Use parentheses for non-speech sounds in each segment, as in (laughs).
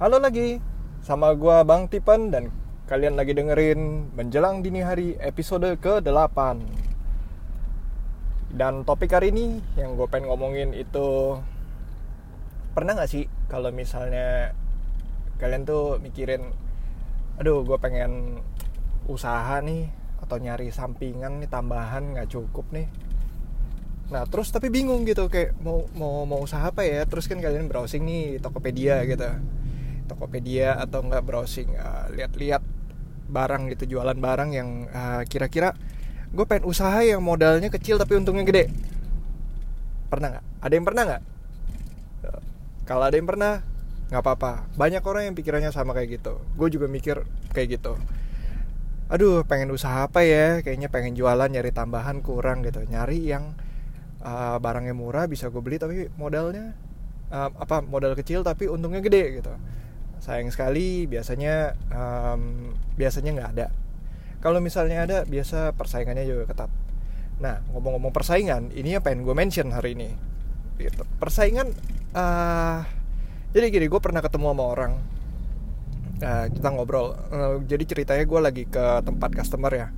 Halo lagi, sama gua Bang Tipen dan kalian lagi dengerin Menjelang Dini Hari episode ke-8 Dan topik hari ini yang gue pengen ngomongin itu Pernah gak sih kalau misalnya kalian tuh mikirin Aduh gue pengen usaha nih atau nyari sampingan nih tambahan gak cukup nih. Nah terus tapi bingung gitu kayak mau mau mau usaha apa ya? Terus kan kalian browsing nih Tokopedia gitu Tokopedia atau enggak browsing uh, lihat-lihat barang gitu jualan barang yang uh, kira-kira gue pengen usaha yang modalnya kecil tapi untungnya gede. Pernah nggak? Ada yang pernah nggak? Kalau ada yang pernah nggak apa-apa. Banyak orang yang pikirannya sama kayak gitu. Gue juga mikir kayak gitu. Aduh pengen usaha apa ya? Kayaknya pengen jualan nyari tambahan kurang gitu. Nyari yang uh, barangnya murah bisa gue beli tapi modalnya uh, apa modal kecil tapi untungnya gede gitu sayang sekali biasanya um, biasanya nggak ada. Kalau misalnya ada biasa persaingannya juga ketat. Nah ngomong-ngomong persaingan ini yang pengen gue mention hari ini. Gitu. persaingan uh, jadi gini gue pernah ketemu sama orang. Uh, kita ngobrol. Uh, jadi ceritanya gue lagi ke tempat customer ya.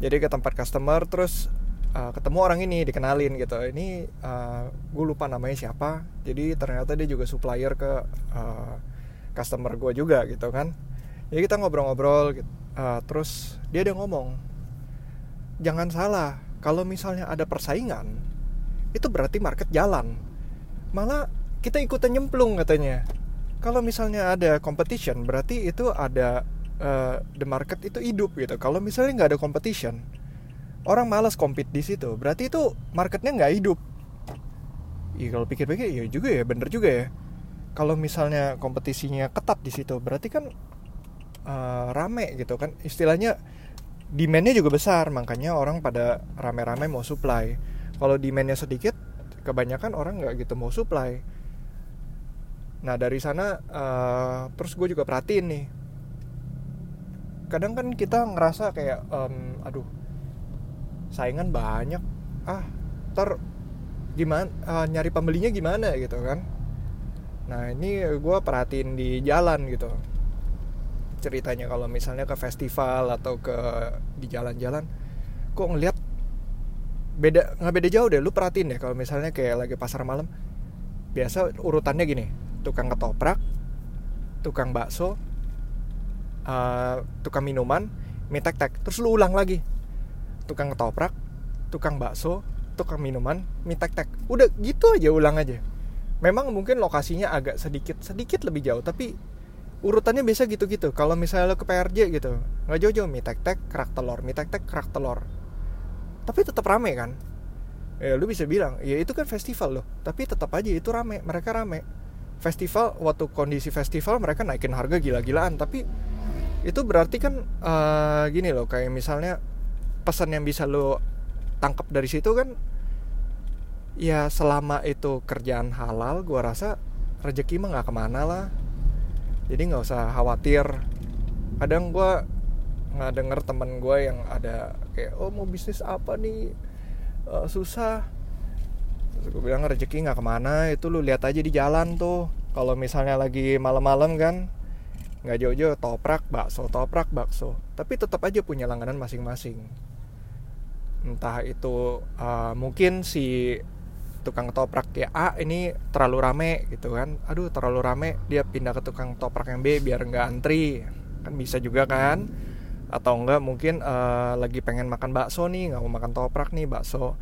Jadi ke tempat customer terus uh, ketemu orang ini dikenalin gitu. Ini uh, gue lupa namanya siapa. Jadi ternyata dia juga supplier ke uh, customer gue juga gitu kan. Jadi kita ngobrol-ngobrol gitu. uh, terus dia ada ngomong jangan salah kalau misalnya ada persaingan itu berarti market jalan. Malah kita ikutan nyemplung katanya. Kalau misalnya ada competition berarti itu ada uh, the market itu hidup gitu. Kalau misalnya nggak ada competition orang malas compete di situ berarti itu marketnya nggak hidup. Iya kalau pikir-pikir ya juga ya bener juga ya kalau misalnya kompetisinya ketat di situ berarti kan uh, rame gitu kan. Istilahnya demandnya juga besar makanya orang pada rame-rame mau supply. Kalau demandnya sedikit kebanyakan orang nggak gitu mau supply. Nah dari sana uh, terus gue juga perhatiin nih. Kadang kan kita ngerasa kayak um, aduh saingan banyak. Ah ter gimana uh, nyari pembelinya gimana gitu kan Nah ini gue perhatiin di jalan gitu. Ceritanya kalau misalnya ke festival atau ke di jalan-jalan Kok ngeliat beda nggak beda jauh deh. Lu perhatiin deh kalau misalnya kayak lagi pasar malam biasa urutannya gini tukang ketoprak tukang bakso uh, tukang minuman mie tek tek terus lu ulang lagi. Tukang ketoprak tukang bakso tukang minuman mie tek tek udah gitu aja ulang aja memang mungkin lokasinya agak sedikit sedikit lebih jauh tapi urutannya biasa gitu-gitu. Kalau misalnya lo ke PRJ gitu nggak jauh-jauh mie tek tek kerak telur mie tek tek kerak telur. Tapi tetap rame kan? Ya lu bisa bilang ya itu kan festival loh tapi tetap aja itu rame mereka rame. Festival waktu kondisi festival mereka naikin harga gila-gilaan tapi itu berarti kan uh, gini loh kayak misalnya pesan yang bisa lo tangkap dari situ kan ya selama itu kerjaan halal gue rasa rezeki mah nggak ke mana lah. Jadi nggak usah khawatir. Kadang gue nggak denger temen gue yang ada kayak oh mau bisnis apa nih? Uh, susah. Terus gue bilang rezeki nggak ke mana itu lu lihat aja di jalan tuh. Kalau misalnya lagi malam-malam kan nggak jauh-jauh toprak bakso toprak bakso. Tapi tetap aja punya langganan masing-masing. Entah itu uh, mungkin si tukang toprak ya A ini terlalu rame gitu kan. Aduh terlalu rame dia pindah ke tukang toprak yang B biar nggak antri. Kan bisa juga kan. Atau enggak mungkin uh, lagi pengen makan bakso nih nggak mau makan toprak nih bakso.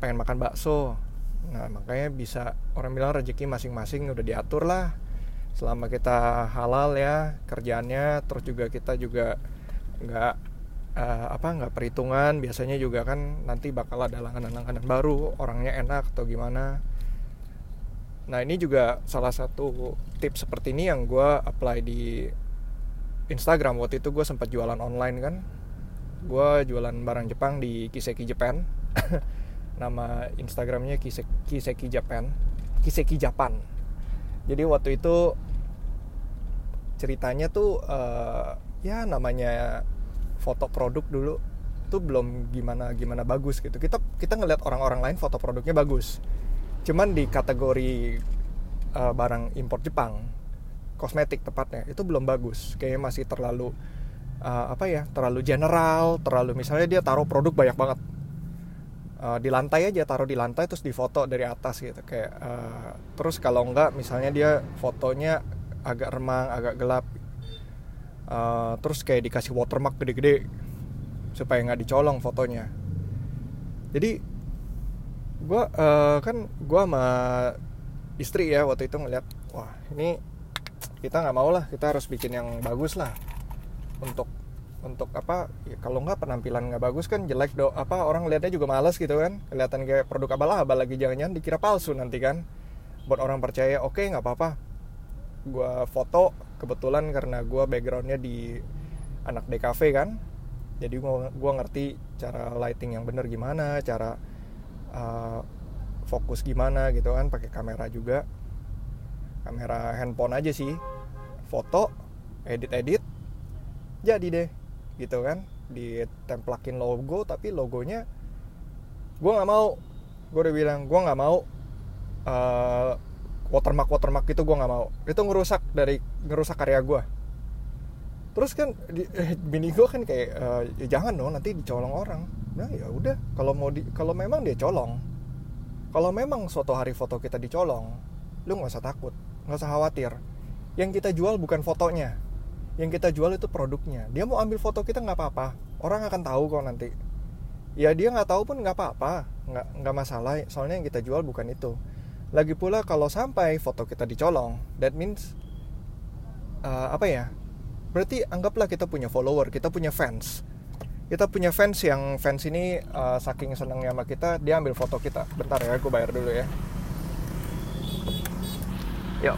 Pengen makan bakso. Nah makanya bisa orang bilang rezeki masing-masing udah diatur lah. Selama kita halal ya kerjaannya terus juga kita juga nggak uh, apa nggak perhitungan biasanya juga kan nanti bakal ada langganan-langganan baru orangnya enak atau gimana. Nah ini juga salah satu tips seperti ini yang gue apply di Instagram. Waktu itu gue sempat jualan online kan. Gue jualan barang Jepang di Kiseki Japan. (laughs) Nama Instagramnya Kiseki, Kiseki Japan. Kiseki Japan. Jadi waktu itu ceritanya tuh uh, ya namanya foto produk dulu tuh belum gimana gimana bagus gitu. Kita kita ngeliat orang-orang lain foto produknya bagus. Cuman di kategori uh, barang impor Jepang kosmetik tepatnya itu belum bagus. Kayaknya masih terlalu uh, apa ya terlalu general terlalu misalnya dia taruh produk banyak banget. Uh, di lantai aja taruh di lantai terus difoto dari atas gitu. Kayak uh, terus kalau enggak misalnya dia fotonya agak remang agak gelap uh, terus kayak dikasih watermark gede-gede supaya nggak dicolong fotonya. Jadi gue uh, kan gue sama istri ya waktu itu ngeliat wah ini kita nggak mau lah kita harus bikin yang bagus lah. Untuk untuk apa ya kalau nggak penampilan nggak bagus kan jelek do apa orang lihatnya juga males gitu kan. Kelihatan kayak produk abal-abal lagi jangan-jangan dikira palsu nanti kan. Buat orang percaya oke okay, nggak apa-apa. Gue foto kebetulan karena gue backgroundnya di anak DKV kan jadi gue ngerti cara lighting yang bener gimana cara uh, fokus gimana gitu kan pakai kamera juga. Kamera handphone aja sih foto edit edit jadi deh gitu kan. Ditemplakin logo tapi logonya gue nggak mau. Gue udah bilang gue nggak mau uh, watermark watermark itu gue nggak mau. Itu ngerusak dari ngerusak karya gue terus kan di, eh, bini gue kan kayak uh, ya jangan dong nanti dicolong orang. Nah ya udah kalau mau di kalau memang dia colong kalau memang suatu hari foto kita dicolong lu nggak usah takut nggak usah khawatir. Yang kita jual bukan fotonya yang kita jual itu produknya. Dia mau ambil foto kita nggak apa-apa orang akan tahu kok nanti. Ya dia nggak tahu pun nggak apa-apa nggak nggak masalah soalnya yang kita jual bukan itu lagi pula kalau sampai foto kita dicolong that means uh, apa ya? Berarti anggaplah kita punya follower kita punya fans. Kita punya fans yang fans ini uh, saking senangnya sama kita dia ambil foto kita. Bentar ya aku bayar dulu ya. Yuk.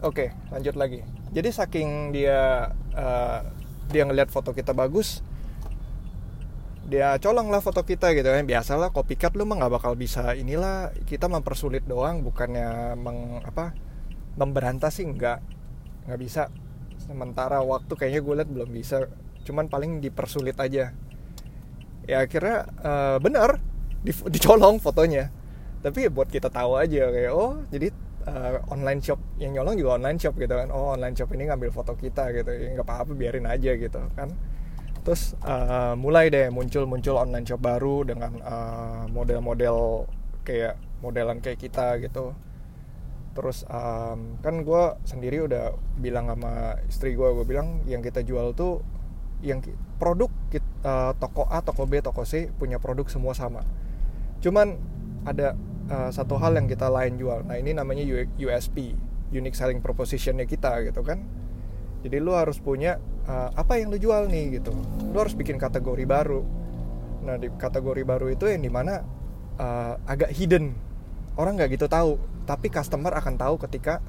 Oke, lanjut lagi. Jadi saking dia uh, dia ngeliat foto kita bagus, dia colong lah foto kita gitu kan. Biasalah copycat lu mah nggak bakal bisa inilah kita mempersulit doang, bukannya meng apa memberantas sih nggak nggak bisa. Sementara waktu kayaknya gue liat belum bisa, cuman paling dipersulit aja. Ya akhirnya uh, benar di, (laughs) dicolong fotonya. Tapi ya buat kita tahu aja kayak oh jadi uh, online shop yang nyolong juga online shop gitu kan oh online shop ini ngambil foto kita gitu ya nggak apa-apa biarin aja gitu kan terus uh, mulai deh muncul-muncul online shop baru dengan uh, model-model kayak modelan kayak kita gitu. Terus um, kan gue sendiri udah bilang sama istri gue gue bilang yang kita jual tuh yang produk uh, toko A toko B toko C punya produk semua sama. Cuman ada uh, satu hal yang kita lain jual. Nah ini namanya USP unique selling propositionnya kita gitu kan. Jadi lu harus punya uh, apa yang lu jual nih gitu. Lu harus bikin kategori baru. Nah di kategori baru itu yang di mana uh, agak hidden. Orang nggak gitu tahu tapi customer akan tahu ketika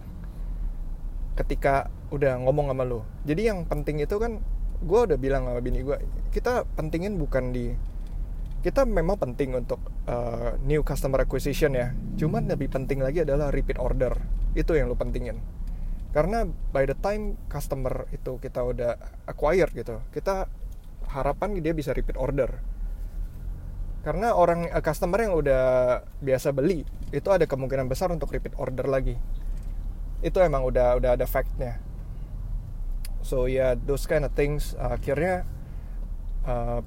ketika udah ngomong sama lu. Jadi yang penting itu kan gue udah bilang sama bini gue kita pentingin bukan di kita memang penting untuk uh, new customer acquisition ya. Cuman lebih penting lagi adalah repeat order. Itu yang lo pentingin karena by the time customer itu kita udah acquire gitu kita harapan dia bisa repeat order. Karena orang uh, customer yang udah biasa beli itu ada kemungkinan besar untuk repeat order lagi. Itu emang udah udah ada factnya. So ya yeah, those kind of things uh, akhirnya uh,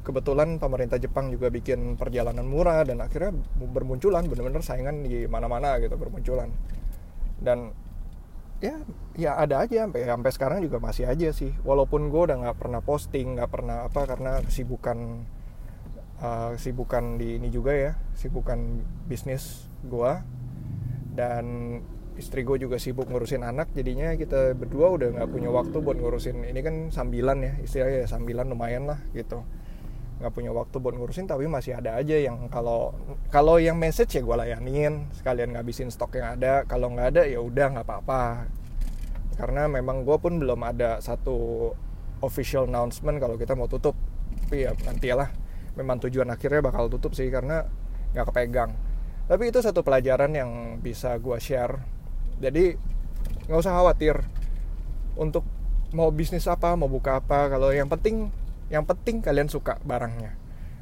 kebetulan pemerintah Jepang juga bikin perjalanan murah dan akhirnya bermunculan bener-bener saingan di mana-mana gitu bermunculan. Dan ya ya ada aja sampai sampai sekarang juga masih aja sih. Walaupun gue udah nggak pernah posting nggak pernah apa karena sibukan uh, sibukan di ini juga ya sibukan bisnis gue dan istri gue juga sibuk ngurusin anak jadinya kita berdua udah nggak punya waktu buat ngurusin ini kan sambilan ya istilahnya ya sambilan lumayan lah gitu nggak punya waktu buat ngurusin tapi masih ada aja yang kalau kalau yang message ya gue layanin. Sekalian ngabisin stok yang ada kalau nggak ada ya udah nggak apa-apa. Karena memang gue pun belum ada satu official announcement kalau kita mau tutup. Tapi ya nanti lah memang tujuan akhirnya bakal tutup sih karena nggak kepegang. Tapi itu satu pelajaran yang bisa gue share. Jadi nggak usah khawatir. Untuk mau bisnis apa mau buka apa kalau yang penting yang penting kalian suka barangnya.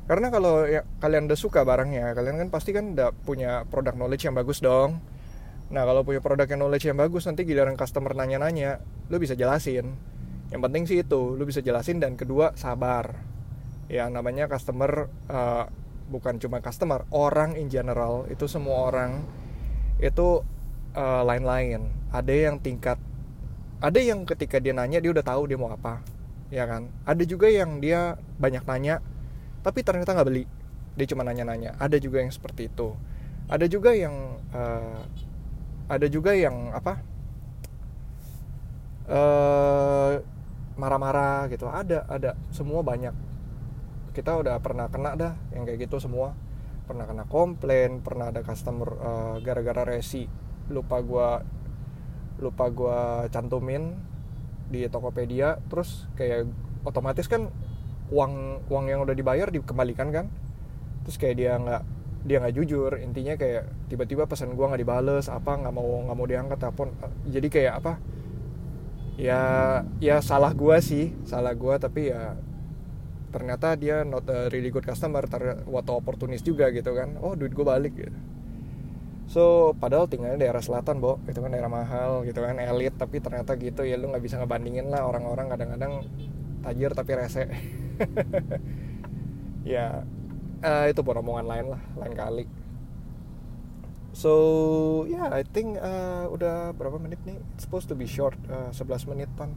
Karena kalau ya, kalian udah suka barangnya kalian kan pasti kan udah punya produk knowledge yang bagus dong. Nah kalau punya produk yang knowledge yang bagus nanti giliran customer nanya-nanya lu bisa jelasin. Yang penting sih itu lu bisa jelasin dan kedua sabar. Ya namanya customer uh, bukan cuma customer orang in general itu semua orang itu uh, lain-lain. Ada yang tingkat ada yang ketika dia nanya dia udah tahu dia mau apa ya kan? Ada juga yang dia banyak nanya tapi ternyata nggak beli. Dia cuma nanya-nanya. Ada juga yang seperti itu. Ada juga yang uh, ada juga yang apa? Uh, marah-marah gitu. Ada ada. Semua banyak. Kita udah pernah kena dah yang kayak gitu semua. Pernah kena komplain pernah ada customer uh, gara-gara resi. Lupa gua lupa gua cantumin di Tokopedia terus kayak otomatis kan uang uang yang udah dibayar dikembalikan kan. Terus kayak dia nggak dia nggak jujur intinya kayak tiba-tiba pesan gua nggak dibales apa nggak mau nggak mau diangkat telepon jadi kayak apa ya ya salah gua sih salah gua tapi ya ternyata dia not a really good customer ter waktu oportunis juga gitu kan. Oh duit gue balik gitu so padahal tinggalnya daerah selatan bo. Itu kan daerah mahal gitu kan elit. Tapi ternyata gitu ya lu nggak bisa ngebandingin lah orang-orang kadang-kadang tajir tapi rese. (laughs) Ya uh, itu pun omongan lain lah lain kali. So yeah I think uh, udah berapa menit nih? It's supposed to be short uh, 11 menit pan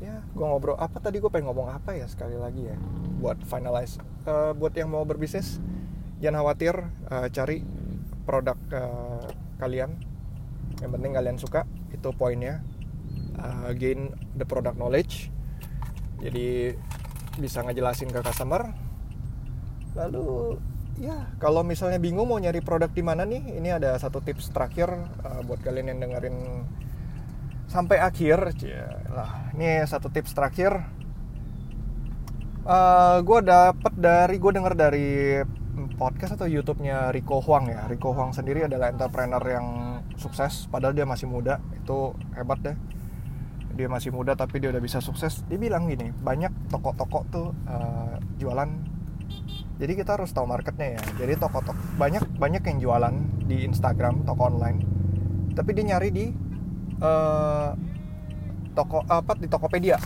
ya gue ngobrol. Apa tadi gue pengen ngomong apa ya sekali lagi ya? Buat finalize. Uh, buat yang mau berbisnis jangan khawatir uh, cari produk uh, kalian. Yang penting kalian suka itu poinnya. Uh, gain the product knowledge. Jadi bisa ngejelasin ke customer. Lalu ya kalau misalnya bingung mau nyari produk di mana nih ini ada satu tips terakhir uh, buat kalian yang dengerin sampai akhir. Lah ini satu tips terakhir. Uh, gue dapet dari gue denger dari podcast atau YouTube-nya Rico Huang ya? Rico Huang sendiri adalah entrepreneur yang sukses padahal dia masih muda. Itu hebat deh. Dia masih muda tapi dia udah bisa sukses. Dia bilang gini banyak toko-toko tuh uh, jualan. Jadi kita harus tahu marketnya ya. Jadi toko-toko banyak banyak yang jualan di Instagram toko online. Tapi dia nyari di uh, toko apa di Tokopedia.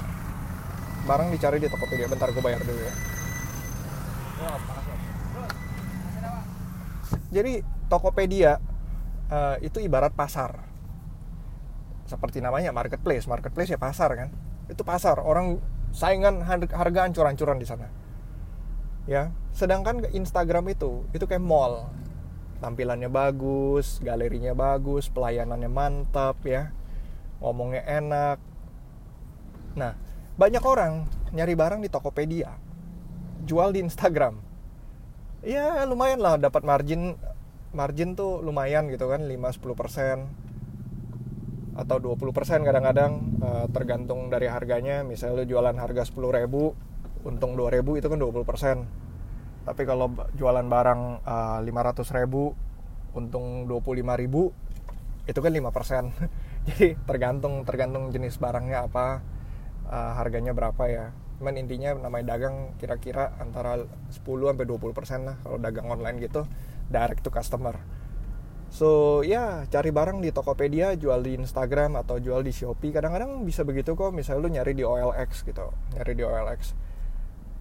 Barang dicari di Tokopedia. Bentar gue bayar dulu ya jadi Tokopedia uh, itu ibarat pasar. Seperti namanya marketplace. Marketplace ya pasar kan? Itu pasar. Orang saingan harga ancur-ancuran di sana. Ya. Sedangkan Instagram itu itu kayak mall. Tampilannya bagus galerinya bagus pelayanannya mantap ya. Ngomongnya enak. Nah banyak orang nyari barang di Tokopedia. Jual di Instagram ya lumayan lah dapat margin margin tuh lumayan gitu kan 5-10% atau 20% kadang-kadang uh, tergantung dari harganya. Misalnya lu jualan harga 10 ribu untung 2 ribu itu kan 20% tapi kalau jualan barang uh, eh, 500 ribu untung 25 ribu itu kan 5% (laughs) jadi tergantung tergantung jenis barangnya apa uh, harganya berapa ya cuman intinya namanya dagang kira-kira antara 10 sampai 20 persen lah kalau dagang online gitu direct to customer. So ya cari barang di Tokopedia jual di Instagram atau jual di Shopee. Kadang-kadang bisa begitu kok misalnya lu nyari di OLX gitu nyari di OLX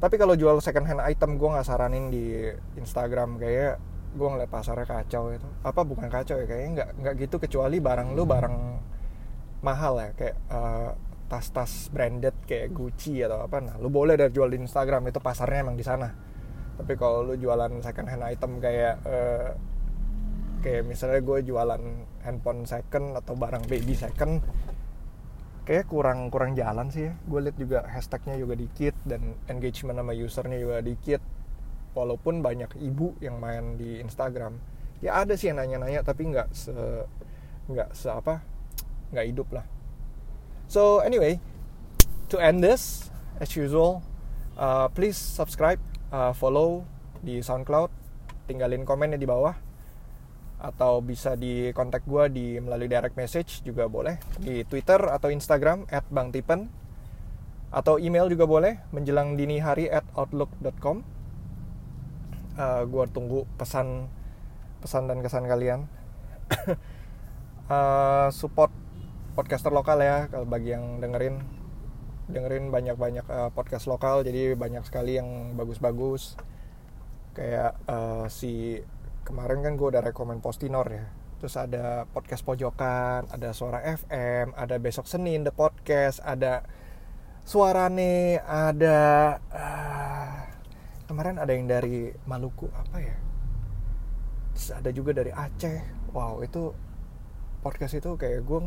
tapi kalau jual second hand item gue nggak saranin di Instagram. Kayak gue ngeliat pasarnya kacau itu apa bukan kacau ya kayaknya nggak nggak gitu. Kecuali barang lu barang mahal ya. Kayak uh, tas-tas branded kayak Gucci atau apa nah lu boleh dari jual di Instagram itu pasarnya emang di sana. Tapi kalau lu jualan second hand item kayak uh, kayak misalnya gue jualan handphone second atau barang baby second kayak kurang kurang jalan sih ya. Gue lihat juga hashtagnya juga dikit dan engagement sama usernya juga dikit. Walaupun banyak ibu yang main di Instagram. Ya ada sih yang nanya-nanya tapi nggak se nggak se apa nggak hidup lah so anyway to end this as usual uh, please subscribe uh, follow di SoundCloud tinggalin komennya di bawah atau bisa di kontak gue di melalui direct message juga boleh di Twitter atau Instagram at Bang Tipen atau email juga boleh menjelang dini hari at outlook.com uh, gue tunggu pesan pesan dan kesan kalian. (coughs) Uh, support podcaster lokal ya kalau bagi yang dengerin. Dengerin banyak-banyak uh, podcast lokal jadi banyak sekali yang bagus-bagus. Kayak uh, si kemarin kan gue udah rekomend Postinor ya. Terus ada podcast pojokan ada suara FM ada besok Senin the podcast ada suarane ada uh, kemarin ada yang dari Maluku apa ya? Terus ada juga dari Aceh. Wow itu podcast itu kayak gue